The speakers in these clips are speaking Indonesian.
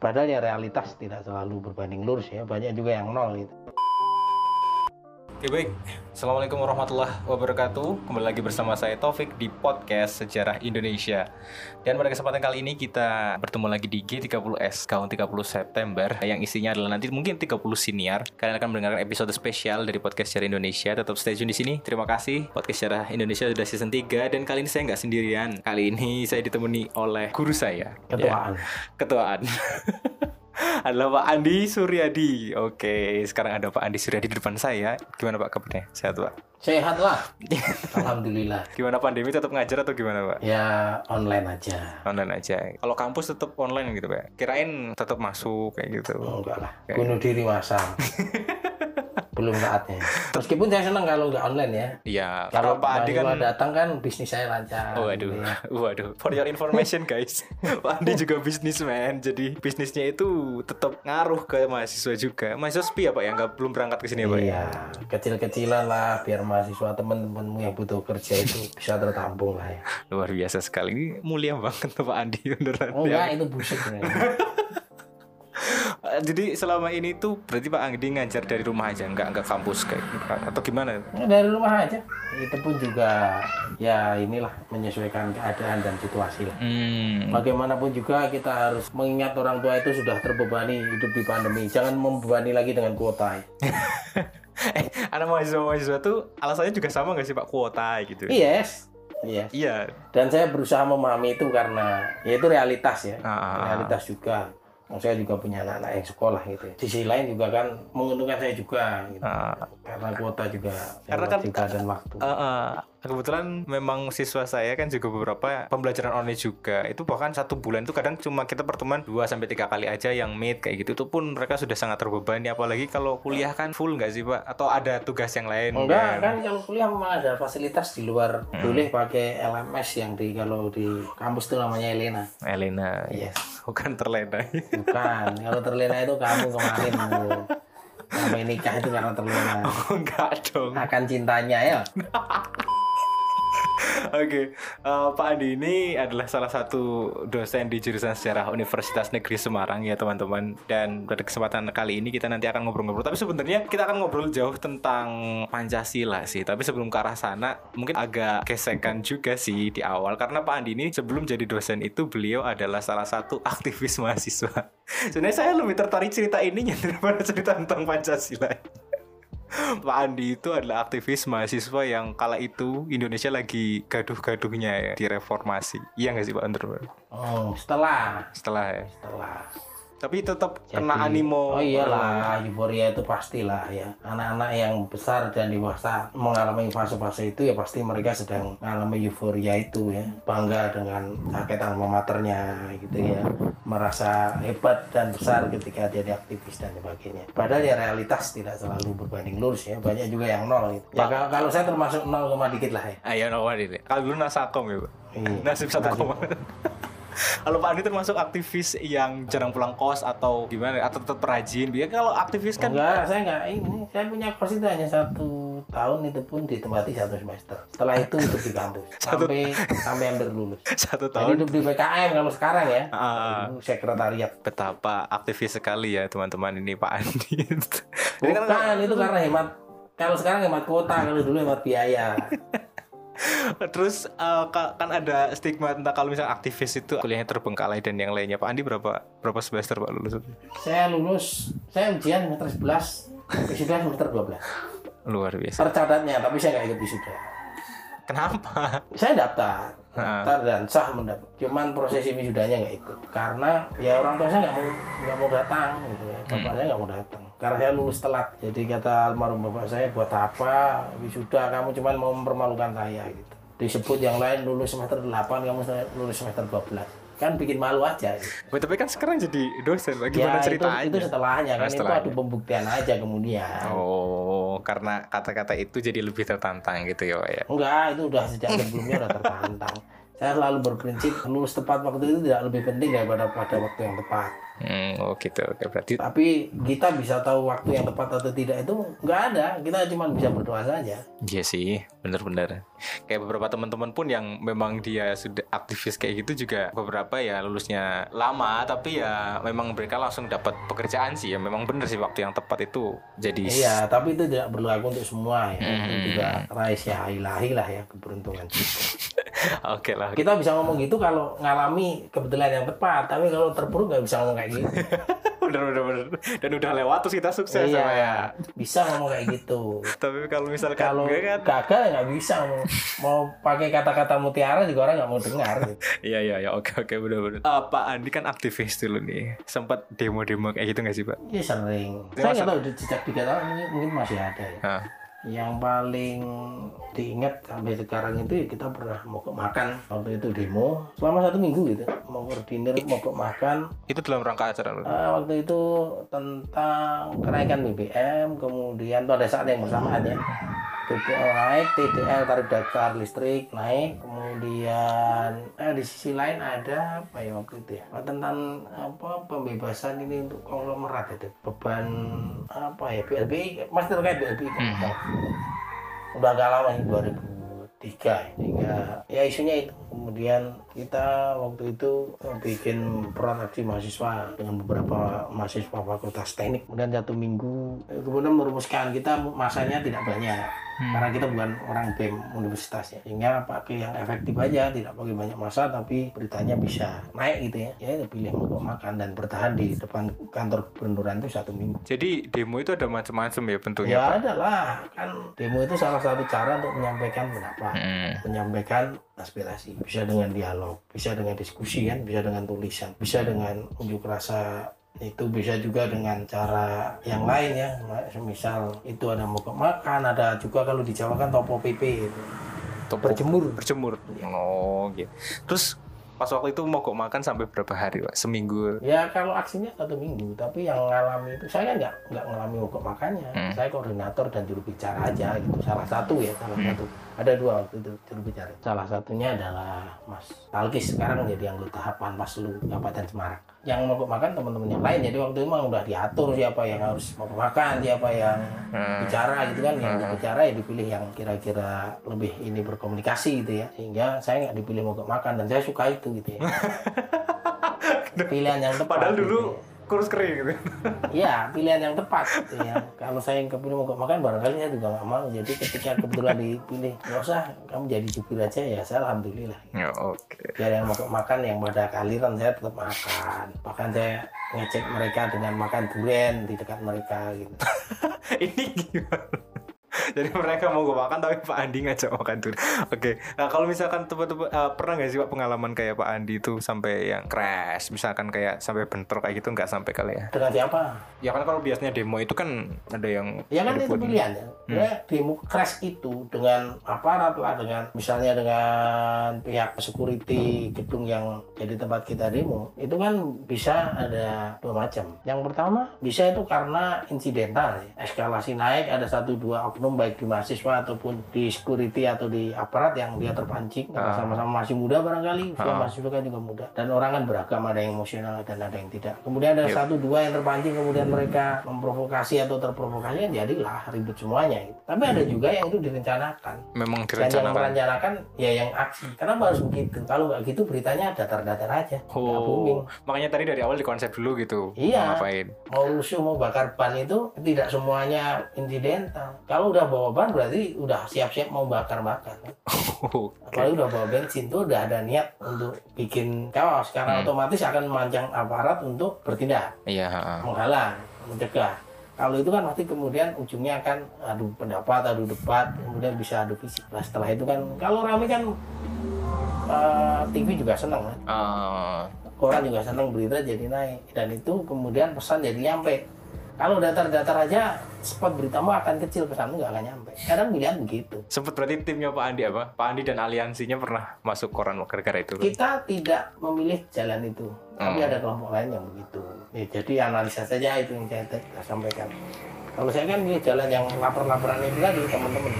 Padahal ya realitas tidak selalu berbanding lurus ya, banyak juga yang nol gitu. Oke baik, Assalamualaikum warahmatullahi wabarakatuh. Kembali lagi bersama saya Taufik di podcast Sejarah Indonesia. Dan pada kesempatan kali ini kita bertemu lagi di G30S Tahun 30 September Yang isinya adalah nanti mungkin 30 siniar Kalian akan mendengarkan episode spesial dari podcast Sejarah Indonesia. Tetap stay tune di sini. Terima kasih. Podcast Sejarah Indonesia sudah season 3 Dan kali ini saya nggak sendirian. Kali ini saya ditemani oleh guru saya. Ketuaan. Ya, ketuaan adalah Pak Andi Suryadi. Oke, sekarang ada Pak Andi Suryadi di depan saya. Gimana Pak kabarnya? Sehat Pak? Sehat lah, alhamdulillah. Gimana pandemi tetap ngajar atau gimana Pak? Ya online aja. Online aja. Kalau kampus tetap online gitu Pak? Kirain tetap masuk kayak gitu. Enggak lah, Kayak- bunuh diri masang. Belum saatnya. Meskipun saya senang kalau nggak online ya. Iya, Kalau Pak Andi kan datang kan bisnis saya lancar. Waduh, gitu ya. waduh. For your information guys, Pak Andi juga bisnismen, jadi bisnisnya itu tetap ngaruh ke mahasiswa juga. Mahasiswa sepi ya Pak ya, nggak belum berangkat ke sini ya Pak ya? Iya, kecil-kecilan lah biar mahasiswa teman-temanmu yang butuh kerja itu bisa tertampung lah ya. Luar biasa sekali, ini mulia banget Pak Andi beneran. Oh Ya. itu busuk. Jadi selama ini tuh berarti Pak Andi ngajar dari rumah aja, nggak nggak kampus kayak gitu, atau gimana? Dari rumah aja. Itu pun juga ya inilah menyesuaikan keadaan dan situasi lah. Hmm. Bagaimanapun juga kita harus mengingat orang tua itu sudah terbebani hidup di pandemi. Jangan membebani lagi dengan kuota. ya. eh, anak mahasiswa-mahasiswa tuh alasannya juga sama nggak sih Pak kuota gitu? Yes. Yes. Iya. Dan saya berusaha memahami itu karena ya itu realitas ya. Ah, ah, ah. Realitas juga. Saya juga punya anak-anak yang sekolah gitu. ya. Sisi lain juga kan menguntungkan saya juga gitu. Ah. Karena kuota juga Karena kan- juga dan waktu. Eh, eh, kebetulan memang siswa saya kan juga beberapa pembelajaran online juga itu bahkan satu bulan itu kadang cuma kita pertemuan 2 sampai tiga kali aja yang meet kayak gitu itu pun mereka sudah sangat terbebani apalagi kalau kuliah kan full nggak sih pak atau ada tugas yang lain Enggak, kan kalau kuliah memang ada fasilitas di luar. Hmm. Boleh pakai LMS yang di kalau di kampus itu namanya Elena. Elena Yes. bukan terlena Bukan, kalau terlena itu kamu kemarin. Sampai nikah itu karena terlena. oh, enggak dong Akan cintanya ya. Oke, eh, Pak Andi ini adalah salah satu dosen di jurusan sejarah Universitas Negeri Semarang ya teman-teman. Dan pada kesempatan kali ini kita nanti akan ngobrol-ngobrol. Tapi sebenarnya kita akan ngobrol jauh tentang Pancasila sih. Tapi sebelum ke arah sana, mungkin agak gesekan juga sih di awal. Karena Pak Andi ini sebelum jadi dosen itu beliau adalah salah satu aktivis mahasiswa. Sebenarnya saya lebih tertarik cerita ininya daripada cerita tentang Pancasila. Pak Andi itu adalah aktivis mahasiswa yang kala itu Indonesia lagi gaduh-gaduhnya ya di reformasi. Iya nggak sih Pak Under? Oh, setelah Setelah ya. setelah Tapi tetap kena Jadi- animo. Oh iyalah, euforia itu pastilah ya. Anak-anak yang besar dan dewasa mengalami fase-fase itu ya pasti mereka sedang mengalami euforia itu ya. Bangga dengan jaket alma maternya gitu ya. Merasa hebat dan besar ketika jadi aktivis dan sebagainya. Padahal ya realitas tidak selalu berbanding lurus ya. Banyak juga yang nol gitu. Ya kalau, kalau saya termasuk nol koma dikit lah ya. Ayo no ini. Kalau dulu nasakom ya Pak. Iya. Nasib satu koma. Kalau Pak Andi termasuk aktivis yang jarang pulang kos atau gimana? Atau tetap rajin? Biar kalau aktivis kan Enggak, saya enggak ini. Saya punya kos itu hanya satu tahun itu pun ditempati satu semester. Setelah itu hidup di kampus sampai sampai hampir lulus. satu Jadi tahun hidup di PKM kalau sekarang ya. Dulu sekretariat. betapa aktivis sekali ya teman-teman ini Pak Andi. Kan Bukan itu karena hemat. Kalau sekarang hemat kuota, kalau dulu hemat biaya. Terus ka- kan ada stigma tentang kalau misalnya aktivis itu kuliahnya terbengkalai dan yang lainnya. Pak Andi berapa berapa semester Pak lulus? Saya lulus, saya ujian semester 11, wisuda semester 12. Luar biasa. Tercatatnya, tapi saya nggak ikut wisuda. Kenapa? Saya daftar. Daftar dan sah mendapat. Cuman prosesi wisudanya nggak ikut, karena ya orang tua saya nggak mau nggak mau datang, gitu ya. Bapak saya nggak mau datang, karena saya lulus telat. Jadi kata almarhum bapak saya, buat apa wisuda kamu cuman mau mempermalukan saya gitu. Disebut yang lain lulus semester 8, kamu lulus semester 12. kan bikin malu aja Oh, tapi kan sekarang jadi dosen lagi ya gimana itu, ceritanya itu setelahnya kan itu setelahnya. adu pembuktian aja kemudian oh karena kata-kata itu jadi lebih tertantang gitu ya Pak, ya? Enggak itu udah sejak sebelumnya udah tertantang. Saya selalu berprinsip lulus tepat waktu itu tidak lebih penting daripada pada waktu yang tepat hmm, oh gitu oke berarti tapi kita bisa tahu waktu yang tepat atau tidak itu nggak ada kita cuma bisa berdoa saja Iya sih, bener-bener. Kayak beberapa teman-teman pun yang memang dia sudah aktivis kayak gitu juga beberapa ya lulusnya lama, tapi ya memang mereka langsung dapat pekerjaan sih. Ya memang bener sih waktu yang tepat itu jadi. iya tapi itu tidak berlaku untuk semua ya itu juga rahasia ilahi lah ya keberuntungan Oke lah. kita bisa ngomong gitu kalau ngalami kebetulan yang tepat tapi kalau terpuruk nggak bisa ngomong kayak gitu bener, bener, bener. Dan udah lewat terus kita sukses sama ya. iya bisa ngomong kayak gitu Tapi kalau misalkan kalau kan. gagal ya nggak bisa ngomong. mau pakai kata-kata mutiara juga orang nggak mau dengar gitu. Iya iya iya oke oke bener-bener. Eh, Pak Andi kan aktivis dulu nih. Sempat demo-demo kayak gitu nggak sih Pak? Iya sering. Saya nggak tahu di jejak tiga tahun ini mungkin masih ada ya. Hah. Yang paling diingat sampai sekarang itu ya kita pernah mau makan waktu itu demo. Selama satu minggu gitu mau koordinir mau makan. Itu dalam rangka acara lu. Eh, waktu itu tentang kenaikan BBM kemudian pada saat yang bersamaan ya BBM naik TDL tarif dasar listrik naik. Kemudian eh, di sisi lain ada apa ya waktu itu ya? Tentang apa pembebasan ini untuk konglomerat itu. Beban apa ya BLBI masih terkait BLBI kan udah agak lama ini 2003 ya. sehingga ya isunya itu kemudian kita waktu itu eh, bikin proteksi mahasiswa dengan beberapa mahasiswa fakultas teknik. Kemudian satu minggu eh, kemudian merumuskan kita masanya tidak banyak. Karena kita bukan orang BEM universitas ya. Sehingga pakai yang efektif aja tidak pakai banyak masa tapi beritanya bisa naik gitu ya. Ya pilih mogok makan dan bertahan di depan kantor gubernuran itu satu minggu. Jadi demo itu ada macam-macam ya bentuknya ya Pak. ada lah. Kan demo itu salah satu cara untuk menyampaikan pendapat. Hmm. menyampaikan aspirasi bisa dengan dialog bisa dengan diskusi kan bisa dengan tulisan bisa dengan unjuk rasa itu bisa juga dengan cara yang lain ya misal itu ada mogok makan ada juga kalau di Jawa kan topo pp itu Topo- berjemur berjemur. Oh gitu. Terus pas waktu itu mogok makan sampai berapa hari Pak? Seminggu. ya kalau aksinya satu minggu tapi yang ngalami itu saya nggak nggak ngalami mogok makannya Hmm. saya koordinator dan juru bicara aja gitu salah satu ya salah satu ada dua waktu itu juru bicara. Salah satunya adalah Mas Alkis sekarang menjadi anggota Panwaslu Kabupaten Semarang. Yang mogok makan teman-teman yang lain jadi waktu itu memang udah diatur siapa yang harus mogok makan siapa yang Hmm. bicara gitu kan. Yang bicara ya dipilih yang kira-kira lebih ini berkomunikasi gitu ya. Sehingga saya nggak dipilih mogok makan dan saya suka itu gitu ya. Pilihan yang tepat Padahal gitu dulu ya. Kurus kering gitu. Iya, pilihan yang tepat. gitu ya. Kalau saya yang kepilih mogok makan, barangkali saya juga nggak mau. Jadi ketika kebetulan dipilih, nggak usah, kamu jadi jubir aja ya. Saya alhamdulillah. Ya oke. Biar yang mogok makan, yang pada kaliran saya tetap makan. Bahkan saya ngecek mereka dengan makan durian di dekat mereka gitu. Ini gimana? Jadi mereka mau gue makan tapi Pak Andi ngajak makan tuh. Oke. Nah kalau misalkan teman-teman eh, pernah nggak sih Pak pengalaman kayak Pak Andi itu sampai yang crash, misalkan kayak sampai bentrok kayak gitu nggak sampai kali ya? Dengan siapa? Ya kan kalau biasanya demo itu kan ada yang Ya kan itu pilihan ya. Ya, demo crash itu dengan aparat lah, dengan misalnya dengan pihak security gedung yang jadi tempat kita demo, itu kan bisa ada dua macam. Yang pertama bisa itu karena insidental, ya. eskalasi naik, ada satu dua oknum baik di mahasiswa ataupun di security atau di aparat yang dia terpancing karena sama-sama masih muda barangkali, usia mahasiswa kan juga muda dan orang kan beragam ada yang emosional dan ada yang tidak. Kemudian ada satu dua yang terpancing kemudian mereka memprovokasi atau terprovokasi kan jadilah ribut semuanya. gitu. Tapi ada juga yang itu direncanakan. memang Dan yang direncanakan. merencanakan ya yang aksi. Kenapa harus begitu? Kalau nggak gitu beritanya datar-datar aja. Oh, makanya tadi dari awal dikonsep dulu gitu. Iya. Mau ngapain? Mau rusuh, mau bakar ban itu tidak semuanya insidental. Kalau udah bawa ban berarti udah siap-siap mau bakar-bakar. Oke. Apalagi udah bawa bensin tuh udah ada niat untuk bikin chaos. Karena otomatis akan memancang aparat untuk bertindak. Iya. ha-ha. menghalang, mencegah. Kalau itu kan nanti kemudian ujungnya akan adu pendapat, adu debat, kemudian bisa adu fisik. Nah setelah itu kan, kalau rame kan eh, TV juga senang kan, Ah, koran juga senang berita jadi naik, dan itu kemudian pesan jadi nyampe. Kalau datar-datar aja spot beritamu akan kecil ke sana nggak akan nyampe kadang pilihan begitu Sempet berarti timnya Pak Andi apa? Pak Andi dan aliansinya pernah masuk koran gara-gara itu. kita tidak memilih jalan itu tapi Hmm. ada kelompok lain yang begitu Ya, jadi analisa saja itu yang saya, saya sampaikan kalau saya kan milih jalan yang lapor-laporan itu tadi teman-teman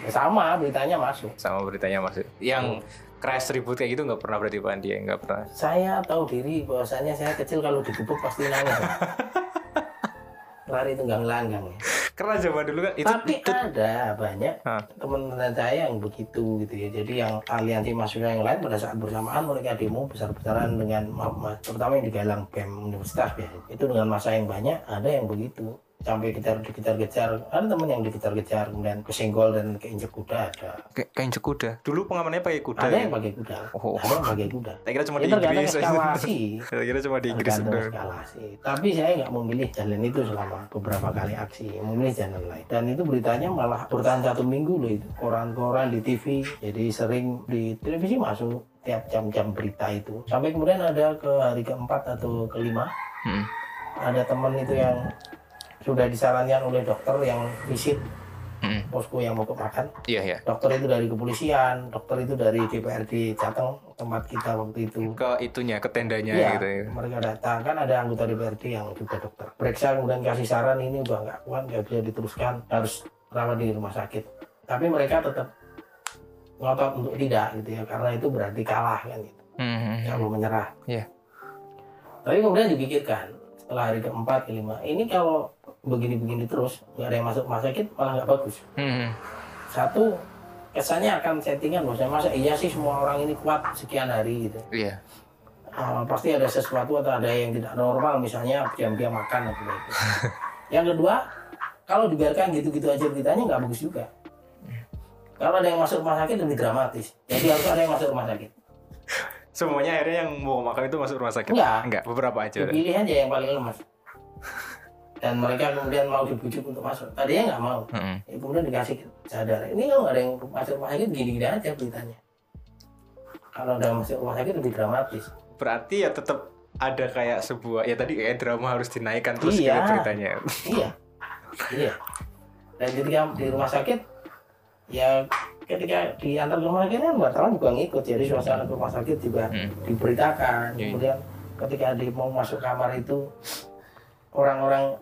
Ya, sama beritanya masuk Sama beritanya masuk. Yang crash ribut kayak gitu nggak pernah berarti Pak Andi ya? Nggak pernah. saya tahu diri bahwasanya saya kecil kalau digebuk pasti nangis lari tunggang langgang ya. Karena zaman dulu kan. Itu, tapi itu ada banyak teman-teman saya yang begitu gitu ya. Jadi yang aliansi mahasiswa yang lain pada saat bersamaan mereka demo besar-besaran dengan ma- ma- terutama yang digalang BEM universitas ya. Itu dengan masa yang banyak ada yang begitu sampai kejar dikejar-kejar ada teman yang dikejar-kejar kemudian kesenggol dan keinjek kuda ada kayak kayak injek kuda. Dulu pengamannya pakai kuda. ada ya? yang pakai kuda Oh. ada yang pakai kuda Saya kira cuma itu di Inggris. eskalasi Saya kira cuma di Inggris. eskalasi. Tapi saya nggak memilih jalan itu selama beberapa kali aksi, memilih jalan lain. Dan itu beritanya malah bertahan satu minggu loh itu. Koran-koran di TV, jadi sering di televisi masuk tiap jam-jam berita itu. Sampai kemudian ada ke hari keempat atau kelima, Hmm. ada teman itu yang sudah disarankan oleh dokter yang visit Hmm. posko yang mau makan. Iya ya. Dokter itu dari kepolisian, dokter itu dari DPRD Jateng tempat kita waktu itu. Ke itunya, ke tendanya Iya, gitu ya. mereka datang kan ada anggota DPRD yang juga dokter. Periksa kemudian kasih saran ini udah nggak kuat nggak bisa diteruskan harus rawat di rumah sakit. Tapi mereka tetap ngotot untuk tidak gitu ya karena itu berarti kalah kan gitu. Hmm. Nggak mau menyerah. Iya. Tapi kemudian dipikirkan setelah hari keempat kelima ini kalau begini-begini terus nggak ada yang masuk rumah sakit malah nggak bagus. Hmm. Satu kesannya akan settingan bahwasanya masa iya sih semua orang ini kuat sekian hari gitu. Iya. Ah, pasti ada sesuatu atau ada yang tidak normal misalnya diam-diam makan atau begitu. yang kedua kalau dibiarkan gitu-gitu aja beritanya nggak bagus juga kalau ada yang masuk rumah sakit lebih dramatis jadi harus ada yang masuk rumah sakit Semuanya akhirnya yang mau makan itu masuk rumah sakit? Enggak. Enggak, beberapa aja. pilih aja yang paling lemas dan mereka kemudian mau dibujuk untuk masuk tadinya nggak mau Hmm. Ya, kemudian dikasih sadar ini kalau nggak ada yang masuk rumah sakit gini-gini aja beritanya kalau ada yang masuk rumah sakit lebih dramatis Berarti ya tetap ada kayak sebuah ya tadi kayak drama harus dinaikkan terus Iya. gitu beritanya. iya iya dan ketika di rumah sakit ya ketika diantar ke rumah sakit kan wartawan juga ngikut jadi suasana ke rumah sakit juga Hmm. diberitakan Iya. kemudian ketika di mau masuk kamar itu orang-orang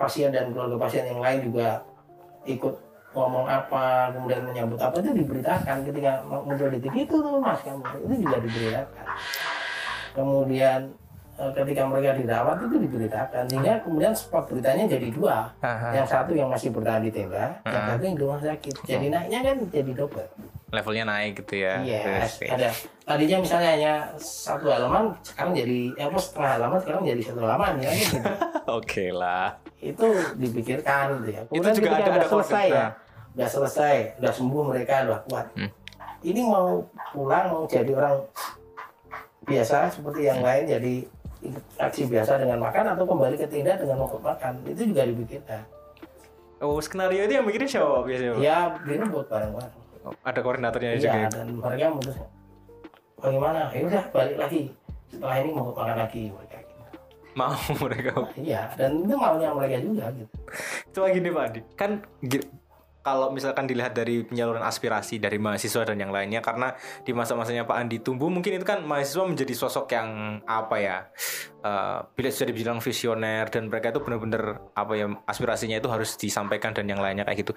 pasien dan keluarga pasien yang lain juga ikut ngomong apa kemudian menyambut apa itu diberitakan ketika muncul di TV itu tuh mas kamu itu juga diberitakan kemudian eh, ketika mereka dirawat itu diberitakan sehingga kemudian spot beritanya jadi dua Aha. yang satu yang masih bertahan di tenda yang satu yang di rumah sakit jadi naiknya kan jadi double Levelnya naik gitu ya. Yes, Terus, ada. Tadinya misalnya hanya satu halaman, sekarang jadi eh, apa setengah halaman, sekarang jadi satu halaman ya gitu. Oke lah. Itu dipikirkan gitu ya. Itu Kemudian juga ketika ada- ada selesai ya, udah selesai, udah sembuh mereka udah kuat. Hmm. Ini mau pulang mau jadi orang biasa seperti yang lain jadi aksi biasa dengan makan atau kembali ke tenda dengan mogok makan itu juga dipikirkan. Oh, skenario itu yang bikin siapa biasanya? Ya direbut bareng-bareng. Oh, Ada koordinatornya juga. Iya, ya? dan mereka memutus bagaimana? Ya udah balik lagi. Setelah ini mau makan lagi mereka. Mau mereka. Iya, dan itu maunya mereka juga gitu. Cuma gini Pak Adi, kan kalau misalkan dilihat dari penyaluran aspirasi dari mahasiswa dan yang lainnya karena di masa-masanya Pak Andi tumbuh mungkin itu kan mahasiswa menjadi sosok yang apa ya eh bila sudah dibilang visioner dan mereka itu benar-benar apa ya aspirasinya itu harus disampaikan dan yang lainnya kayak gitu.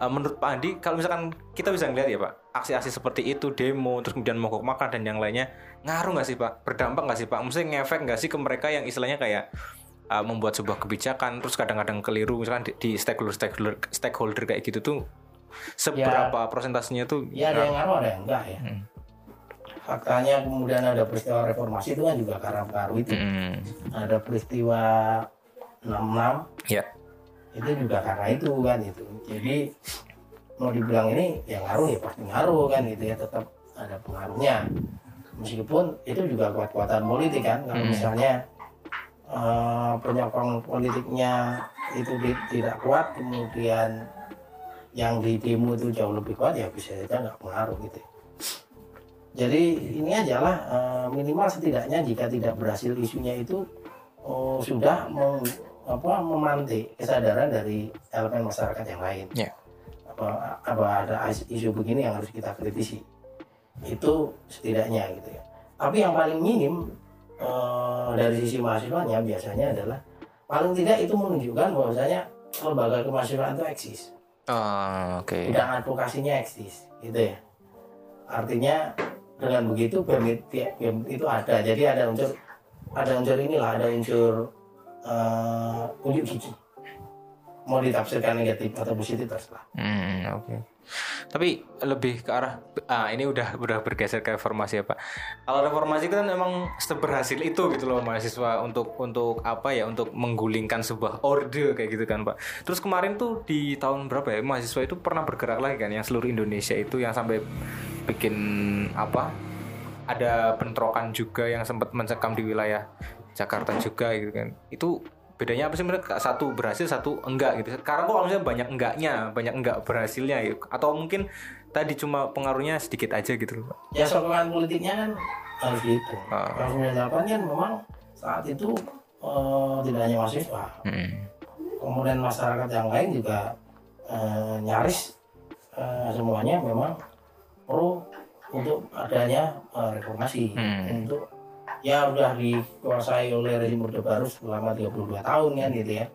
Eh, menurut Pak Andi kalau misalkan kita bisa ngeliat ya Pak aksi-aksi seperti itu demo terus kemudian mogok makan dan yang lainnya ngaruh nggak sih Pak? Berdampak nggak sih Pak? Maksudnya ngefek nggak sih ke mereka yang istilahnya kayak uh, membuat sebuah kebijakan terus kadang-kadang keliru misalkan di, di stakeholder stakeholder stakeholder kayak gitu tuh seberapa prosentasenya tuh Ya ada yang ngaruh, ada yang enggak ya. Hmm. Faktanya kemudian ada peristiwa reformasi itu kan juga karena pengaruh itu. Hmm, Ada peristiwa 66 ya itu juga karena itu kan itu. Jadi mau dibilang ini yang ngaruh ya pasti ngaruh kan itu ya tetap ada pengaruhnya. Meskipun itu juga kuat-kuatan politik kan kalau Hmm. misalnya eh, penyokong politiknya itu tidak kuat kemudian yang di demo itu jauh lebih kuat ya bisa saja nggak pengaruh gitu. Jadi ini aja lah eh, minimal setidaknya jika tidak berhasil isunya itu oh, sudah meng- apa memantik kesadaran dari elemen masyarakat yang lain. Ya. Apa, apa ada is- isu begini yang harus kita kritisi. Itu setidaknya gitu ya. Tapi yang paling minim eh, dari sisi mahasiswanya biasanya adalah paling tidak itu menunjukkan bahwasanya lembaga kemahasiswaan itu eksis. Oh, oke. bidang advokasinya eksis gitu ya artinya dengan begitu BEM itu, ada jadi ada unsur ada unsur inilah ada unsur eh unjuk gigi mau ditafsirkan negatif atau positif terserah Hmm, oke. Tapi lebih ke arah ah ini udah udah bergeser ke reformasi ya Pak. Kalau reformasi kan memang seberhasil itu gitu loh mahasiswa untuk untuk apa ya untuk menggulingkan sebuah orde kayak gitu kan Pak. Terus kemarin tuh di tahun berapa ya mahasiswa itu pernah bergerak lagi kan yang seluruh Indonesia itu yang sampai bikin apa ada bentrokan juga yang sempat mencekam di wilayah Jakarta juga gitu kan. Itu bedanya apa sih mereka satu berhasil satu enggak gitu sekarang kok misalnya banyak enggaknya banyak enggak berhasilnya gitu atau mungkin tadi cuma pengaruhnya sedikit aja gitu loh Pak. ya sokongan politiknya kan harus gitu Ah. kalau 98 kan memang saat itu eh, tidak hanya mahasiswa Hmm. kemudian masyarakat yang lain juga eh, nyaris eh, semuanya memang pro untuk adanya eh, reformasi Hmm. untuk ya udah dikuasai oleh rezim Orde Baru selama 32 tahun kan gitu ya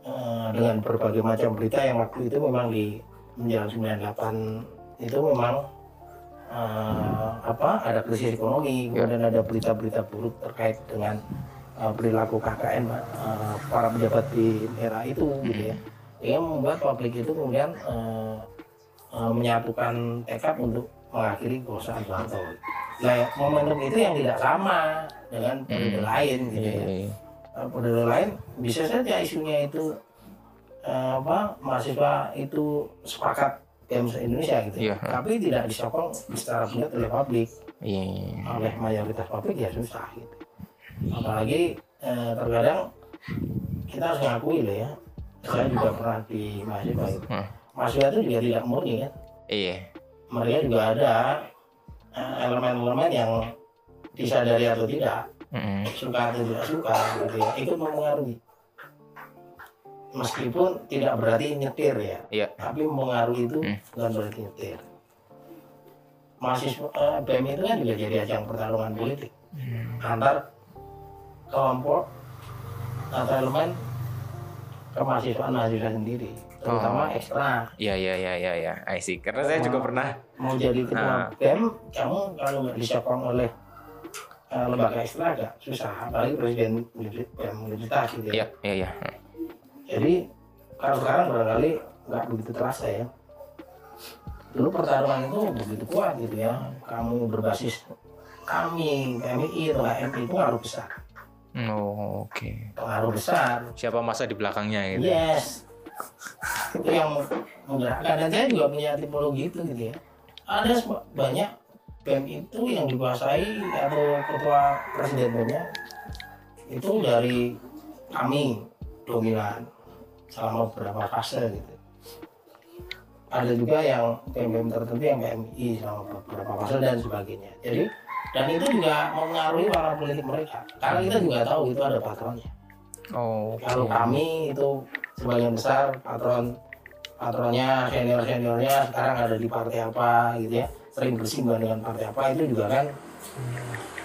Eh, dengan berbagai macam berita yang waktu itu memang di menjelang 98 itu memang eh, apa ada krisis ekonomi kemudian ada berita-berita buruk terkait dengan eh, perilaku KKN eh, para pejabat di era itu gitu ya yang membuat publik itu kemudian eh, eh, menyatukan tekad untuk mengakhiri kekuasaan Soeharto. Nah, momentum itu yang tidak sama dengan periode lain gitu ya. Eh, Periode lain bisa saja isunya itu eh, apa mahasiswa itu sepakat BEM Indonesia gitu. Iya. Tapi tidak disokong secara bulat oleh publik Iya, iya, iya. oleh mayoritas publik ya susah gitu. Apalagi eh, terkadang kita harus ngakui loh ya. Saya juga pernah di mahasiswa itu. Hmm. Mahasiswa itu juga tidak murni kan. Iya. Mereka juga ada elemen-elemen yang disadari atau tidak, Mm-mm. suka atau tidak suka gitu ya, ikut mempengaruhi. Meskipun tidak berarti nyetir ya, Iya. tapi mempengaruhi itu Hmm. bukan berarti nyetir. Mahasiswa eh, BEM itu kan juga jadi ajang pertarungan politik antar kelompok atau elemen kemahasiswaan mahasiswa sendiri, terutama Oh. ekstra. Iya, iya, iya, iya, iya. I see. Karena saya juga pernah Mau jadi ketua Ah. BEM, kamu kalau nggak disokong oleh eh, lembaga ekstra agak susah, apalagi presiden BEM universitas gitu Iya, ya. iya, iya. Jadi kalau sekarang barangkali nggak begitu terasa ya. Dulu pertarungan itu begitu kuat gitu ya. Kamu berbasis kami, PMI atau HMI itu pengaruh besar. Oh, oke. Pengaruh besar. Siapa masa di belakangnya gitu. Yes. Itu yang menggerakkan. Dan saya juga punya tipologi itu gitu ya. Ada banyak BEM itu yang dikuasai atau ketua presiden BEM-nya itu dari kami dominan selama beberapa fase gitu. Ada juga yang BEM-BEM tertentu yang PMI selama beberapa fase dan sebagainya. Jadi dan itu juga mempengaruhi warna politik mereka. Karena kita juga tahu itu ada patronnya. Oh. Kalau kami itu sebagian besar patron patronnya senior seniornya sekarang ada di partai apa gitu ya sering bersinggungan dengan partai apa itu juga kan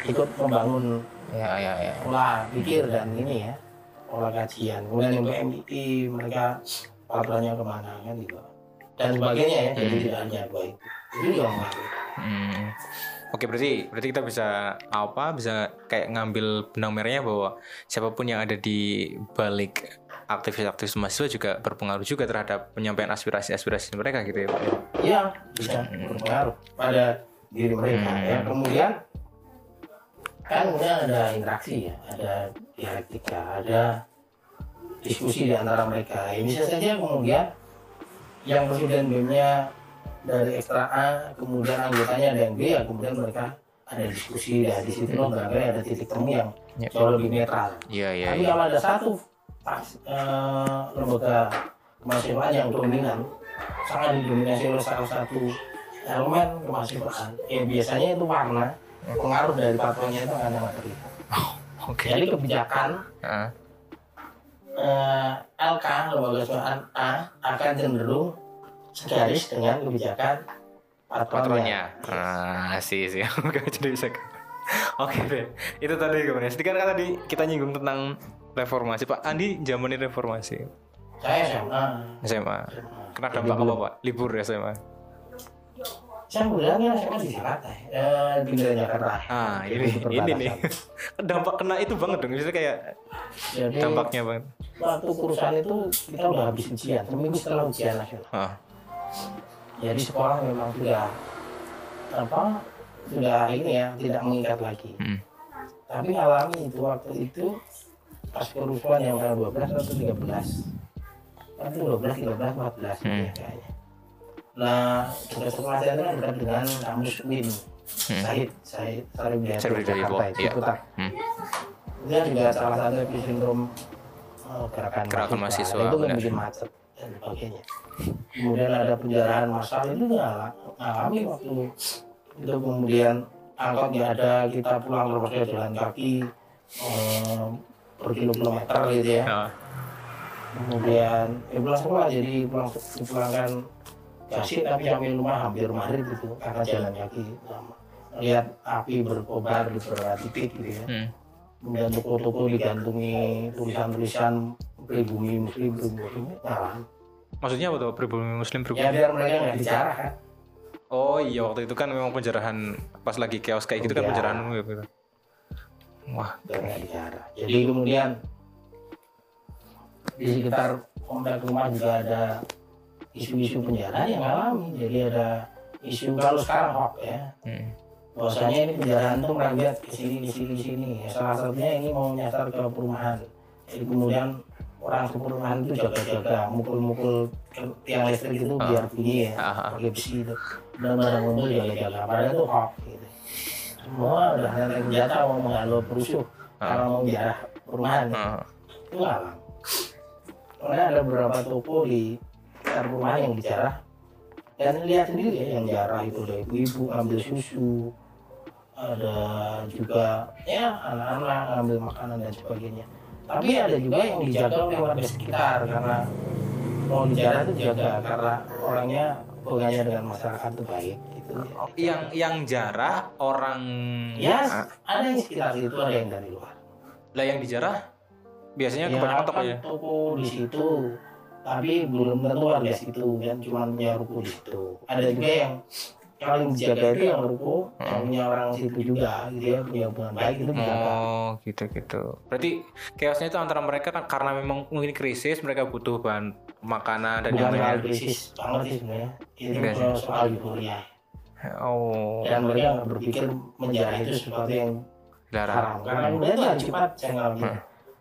ikut membangun Ya, ya, ya. pola pikir dan ini ya pola kajian kemudian yang PMI mereka patronnya ke mana kan gitu dan sebagainya ya jadi tidak hanya dua itu itu juga. Hmm. Oke berarti berarti kita bisa apa bisa kayak ngambil benang merahnya bahwa siapa pun yang ada di balik aktivis-aktivis mahasiswa juga berpengaruh juga terhadap penyampaian aspirasi-aspirasi mereka gitu ya. Pak, ya? Iya, bisa berpengaruh pada diri mereka. Hmm. Ya, kemudian kan kemudian ada interaksi ya, ada dialektika, ada diskusi di antara mereka. Ya, bisa saja kemudian yang presiden BEM-nya dari ekstra A, kemudian anggotanya ada yang B, ya kemudian mereka ada diskusi dan di situ barangkali ada titik temu yang Ya. jauh lebih netral. Iya iya Tapi iya. kalau ada satu pas, eh, lembaga kemahasiswaan yang dominan, sangat didominasi oleh salah satu elemen kemahasiswaan, ya biasanya itu warna pengaruh dari patronnya itu akan sangat terlihat. Oke. Jadi kebijakan Ah, eh, LK lembaga keuangan A akan cenderung segaris dengan kebijakan patronnya. patronnya ah sih sih oke jadi bisa oke deh itu tadi gimana sedikit kan tadi kita nyinggung tentang reformasi pak. Andi zamanin reformasi. Saya SMA. SMA kena dampak apa pak? Libur ya SMA Saya kan SMA di Jakarta, ya. eh, di Jakarta. ah ini ini nih. dampak kena itu banget dong. Misalnya kayak Jadi dampaknya banget. waktu kurusan itu kita udah habis ujian, seminggu setelah ujian nasional. ah. Jadi sekolah memang sudah apa sudah ini ya tidak mengikat lagi. Hmm. Tapi alami itu waktu itu pas kerusuhan yang tanggal 12 atau 13 Nanti 12, 13, 14 gitu ya kayaknya. Nah, tugas sekolah saya itu kan dekat dengan kampus UIN Sahid, Sahid, Sarif Hidayatullah, Jakarta, iya. Hmm. Dia juga salah satu epicentrum eh, gerakan, Gerakan mahasiswa, Itu kan bikin macet dan sebagainya. Kemudian ada penjarahan massal itu nggak alami waktu itu. Kemudian angkot nggak ada kita pulang terpaksa jalan kaki eh, berkilometer gitu ya. Ah. kemudian ya pulang sekolah jadi pulang dipulangkan kasih tapi sampai rumah hampir maghrib gitu karena jalan kaki lama. Lihat api berkobar di beberapa titik gitu ya. Hmm. kemudian toko-toko digantungi tulisan-tulisan pribumi muslim pribumi muslim nah, maksudnya apa tuh pribumi muslim ya pribumi biar mereka nggak bicara kan? Oh iya waktu itu kan memang penjarahan pas lagi chaos kayak gitu kan Iya. penjarahan gitu wah biar nggak bicara jadi kemudian di sekitar komplek rumah juga ada isu-isu penjara yang alami. Jadi ada isu kalau sekarang hoax ya. Hmm. bahwasanya ini penjarahan tuh meragat ke sini ke sini ke sini. Ya, salah satunya ini mau nyasar ke perumahan. Jadi kemudian orang ke perumahan itu jaga-jaga mukul-mukul tiang listrik itu biar bunyi ya Ah, ah. pakai besi itu. Dan barang ngumpul jaga-jaga. Padahal itu hoax gitu semua udah nanti senjata mau menghalau perusuh. Karena mau jarah perumahan itu alam karena ada beberapa toko di sekitar perumahan yang dijarah. Dan lihat sendiri ya yang jarah itu ada ibu-ibu ambil susu. Ada juga ya anak-anak ambil makanan dan sebagainya. Tapi ada juga yang dijaga oleh warga sekitar karena mau dijarah itu jaga. karena orangnya hubungannya dengan masyarakat itu baik gitu ya. yang yang jarah orang ya Ah. ada yang sekitar itu ada yang dari luar lah yang dijarah biasanya ya, kebanyakan toko kan ya toko di situ tapi belum tentu warga situ kan cuma punya ruko di situ ada juga yang yang paling dijaga itu yang ruko yang punya orang situ juga dia punya hubungan baik itu dijaga Oh gitu gitu. Berarti chaosnya itu antara mereka kan karena memang mungkin krisis mereka butuh bahan makanan dan bukan yang lain. krisis banget sih sebenarnya itu sih. soal- soal euforia Oh. Dan mereka nggak berpikir menjarah itu sesuatu yang haram. Dilarang. karena kemudian itu hari Jumat saya ngalamin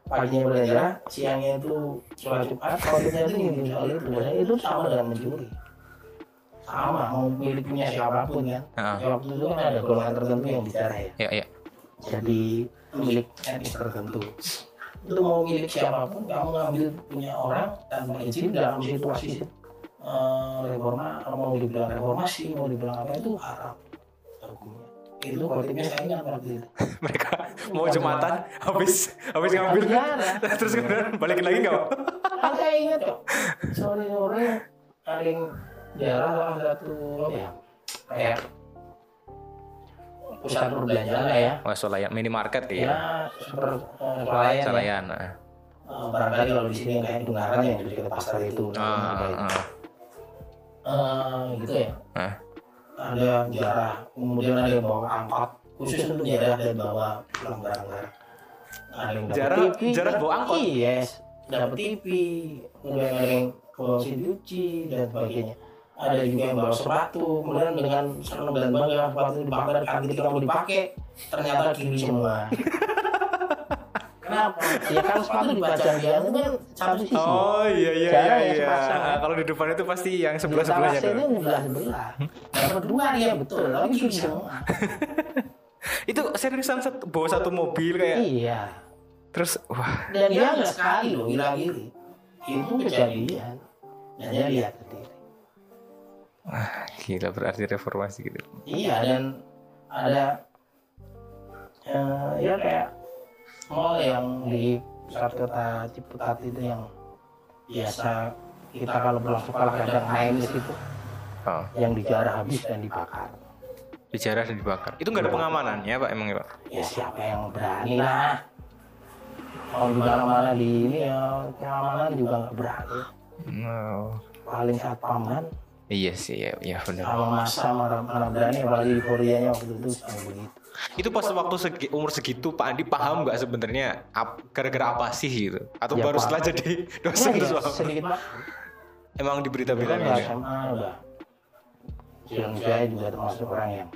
paginya belajar siangnya itu sholat Jumat. Sholatnya itu nyinggung soal itu Bahwasanya itu sama dengan mencuri. Sama mau milik punya siapa pun kan ya, waktu itu kan ada golongan tertentu yang bicara ya. Ya ya. jadi milik etnis tertentu. Itu mau milik siapa pun kamu ngambil punya orang tanpa izin dalam situasi eh, reforma mau dibilang reformasi mau dibilang apa itu haram hukumnya itu saya ingat waktu itu Mereka mau jumatan habis habis ngambil terus kemudian balikin lagi nggak? kan saya ingat kok sore sore paling jarah salah satu apa ya kayak pusat perbelanjaan lah ya Wah solayan minimarket ya ya. seperti eh, swalayan ya. Solayan. ah. Eh, barangkali kalau di sini kayak Dungaran yang di dekat pasar itu Ah, ah, gitu ya. Ah. ada jarah kemudian ada yang bawa angkot. Khusus untuk jarah dan bawa pulang barang-barang ada yang Jarah- TV, jarah bawa angkot? yes. Dapat TV kemudian ada yang bawa mesin cuci dan sebagainya. Ada juga yang bawa sepatu kemudian dengan senang dan bangga sepatu dipakai kaki ketika mau dipakai ternyata kiri semua kenapa? Ya kan sepatu dipajang dia? itu kan satu sisi. Oh iya iya Jarang iya. ya iya. sepasang, ya. Kalau di depan itu pasti yang sebelah sebelah sebelahnya itu tuh. sebelah sebelah. Dapat dua dia betul. Kiri semua. Itu seriusan bawa satu mobil kayak iya. Terus wah. Dan dia nggak sekali loh hilang diri itu kejadian. Dan dia lihat sendiri. Wah gila berarti reformasi gitu. iya dan ada eh, ya kayak mall yang di pusat kota Ciputat itu yang biasa kita kalau pulang sekolah kadang main di situ Oh, yang dijarah habis dan dibakar dijarah dan dibakar. Itu nggak ada pengamanannya pak emang ya pak? ya siapa yang berani lah kalau di mana-mana di ini ya pengamanan juga nggak berani Oh. paling satpam kan Iya sih ya, ya benar. sama masa mana, mana berani apalagi euforianya waktu itu yang begitu Itu pas waktu segi, umur segitu Pak Andi paham nggak sebenarnya ap- gara-gara apa sih gitu? Atau Ya, baru paham. setelah jadi ya, dosen ya, paham? sedikit pak Emang di berita-berita ya ya? SMA udah yang saya juga termasuk orang yang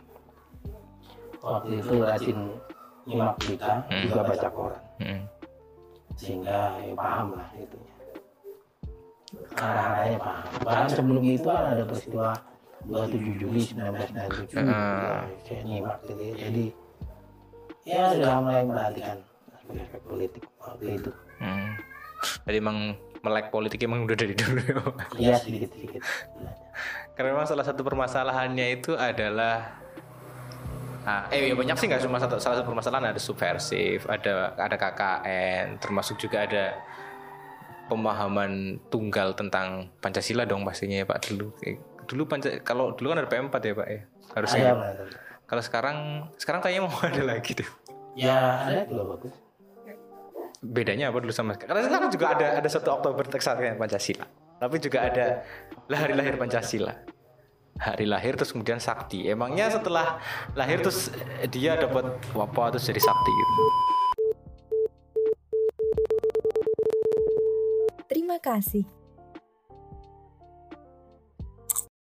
waktu itu rajin nyimak berita juga baca koran Hmm. sehingga ya, paham lah itunya arah-arahnya paham bahkan sebelum itu ada peristiwa 27 Juli 1997 ya, saya nyimak gitu ya. jadi ya sudah mulai memperhatikan aspek-aspek politik waktu itu. Hmm. Jadi emang melek politik emang udah dari dulu ya iya sedikit-sedikit Karena memang salah satu permasalahannya itu adalah Ah, eh ya banyak sih nggak cuma satu salah satu permasalahan ada subversif, ada ada KKN, termasuk juga ada pemahaman tunggal tentang Pancasila dong pastinya ya Pak dulu. Eh, Dulu Panca, kalau dulu kan ada P4 ya Pak ya. Harusnya. ada. Kalau sekarang sekarang kayaknya mau ada lagi deh. ya ada juga bagus Bedanya apa dulu sama sekarang? Karena sekarang juga ada ada satu Oktober Kesatria Pancasila. Tapi juga ada lah hari lahir Pancasila. Hari lahir terus kemudian sakti. Emangnya setelah lahir terus dia dapat apa terus jadi sakti gitu. Kasih.